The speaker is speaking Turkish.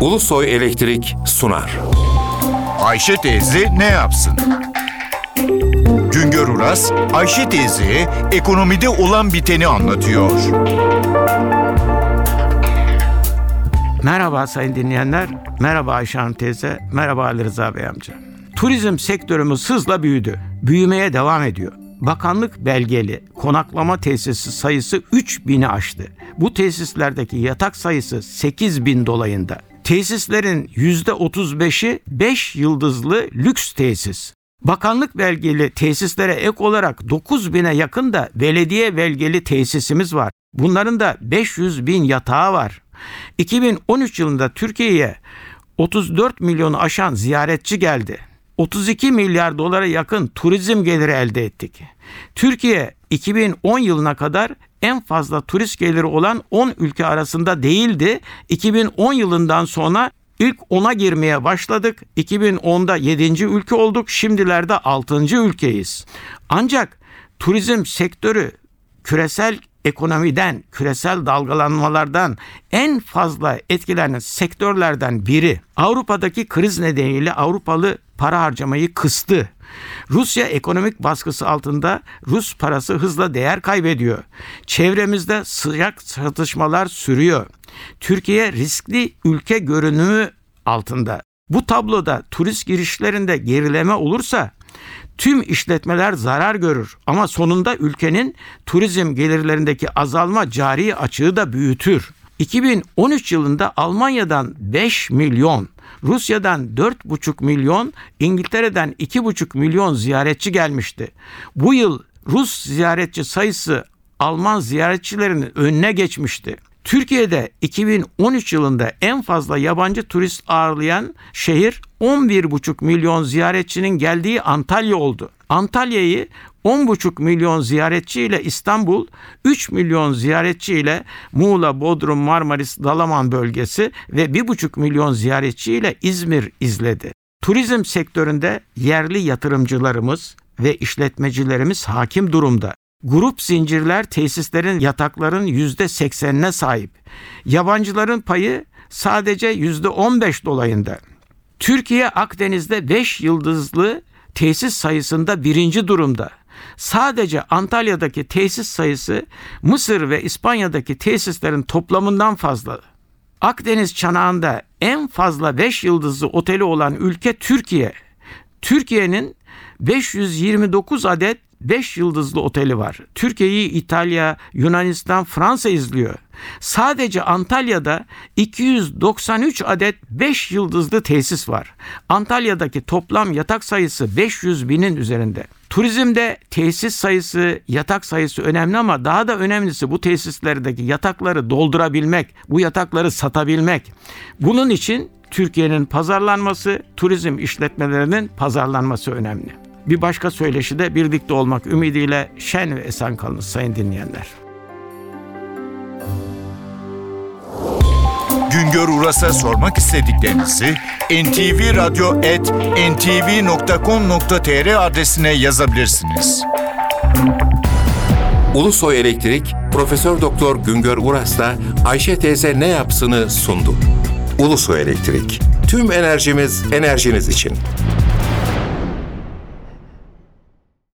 Ulusoy Elektrik sunar. Ayşe teyze ne yapsın? Güngör Uras, Ayşe teyze ekonomide olan biteni anlatıyor. Merhaba sayın dinleyenler, merhaba Ayşe Hanım teyze, merhaba Ali Rıza Bey amca. Turizm sektörümüz hızla büyüdü, büyümeye devam ediyor. Bakanlık belgeli konaklama tesisi sayısı 3000'i aştı. Bu tesislerdeki yatak sayısı 8000 dolayında. Tesislerin %35'i 5 yıldızlı lüks tesis. Bakanlık belgeli tesislere ek olarak 9000'e yakın da belediye belgeli tesisimiz var. Bunların da 500 bin yatağı var. 2013 yılında Türkiye'ye 34 milyonu aşan ziyaretçi geldi. 32 milyar dolara yakın turizm geliri elde ettik. Türkiye 2010 yılına kadar en fazla turist geliri olan 10 ülke arasında değildi. 2010 yılından sonra ilk 10'a girmeye başladık. 2010'da 7. ülke olduk. Şimdilerde 6. ülkeyiz. Ancak turizm sektörü küresel ekonomiden, küresel dalgalanmalardan en fazla etkilenen sektörlerden biri. Avrupa'daki kriz nedeniyle Avrupalı para harcamayı kıstı. Rusya ekonomik baskısı altında Rus parası hızla değer kaybediyor. Çevremizde sıcak çatışmalar sürüyor. Türkiye riskli ülke görünümü altında. Bu tabloda turist girişlerinde gerileme olursa tüm işletmeler zarar görür ama sonunda ülkenin turizm gelirlerindeki azalma cari açığı da büyütür. 2013 yılında Almanya'dan 5 milyon, Rusya'dan 4,5 milyon, İngiltere'den 2,5 milyon ziyaretçi gelmişti. Bu yıl Rus ziyaretçi sayısı Alman ziyaretçilerinin önüne geçmişti. Türkiye'de 2013 yılında en fazla yabancı turist ağırlayan şehir 11,5 milyon ziyaretçinin geldiği Antalya oldu. Antalya'yı 10,5 milyon ziyaretçi ile İstanbul, 3 milyon ziyaretçi ile Muğla, Bodrum, Marmaris, Dalaman bölgesi ve 1,5 milyon ziyaretçi ile İzmir izledi. Turizm sektöründe yerli yatırımcılarımız ve işletmecilerimiz hakim durumda. Grup zincirler tesislerin yatakların yüzde seksenine sahip. Yabancıların payı sadece yüzde on beş dolayında. Türkiye Akdeniz'de 5 yıldızlı tesis sayısında birinci durumda. Sadece Antalya'daki tesis sayısı Mısır ve İspanya'daki tesislerin toplamından fazla. Akdeniz çanağında en fazla 5 yıldızlı oteli olan ülke Türkiye. Türkiye'nin 529 adet 5 yıldızlı oteli var. Türkiye'yi İtalya, Yunanistan, Fransa izliyor. Sadece Antalya'da 293 adet 5 yıldızlı tesis var. Antalya'daki toplam yatak sayısı 500 binin üzerinde. Turizmde tesis sayısı, yatak sayısı önemli ama daha da önemlisi bu tesislerdeki yatakları doldurabilmek, bu yatakları satabilmek. Bunun için Türkiye'nin pazarlanması, turizm işletmelerinin pazarlanması önemli. Bir başka söyleşi de birlikte olmak ümidiyle şen ve esen kalınız sayın dinleyenler. Güngör Uras'a sormak istediklerinizi ntvradio.ntv.com.tr adresine yazabilirsiniz. Ulusoy Elektrik Profesör Doktor Güngör Uras'la Ayşe teyze ne yapsını sundu. Ulusoy Elektrik. Tüm enerjimiz enerjiniz için.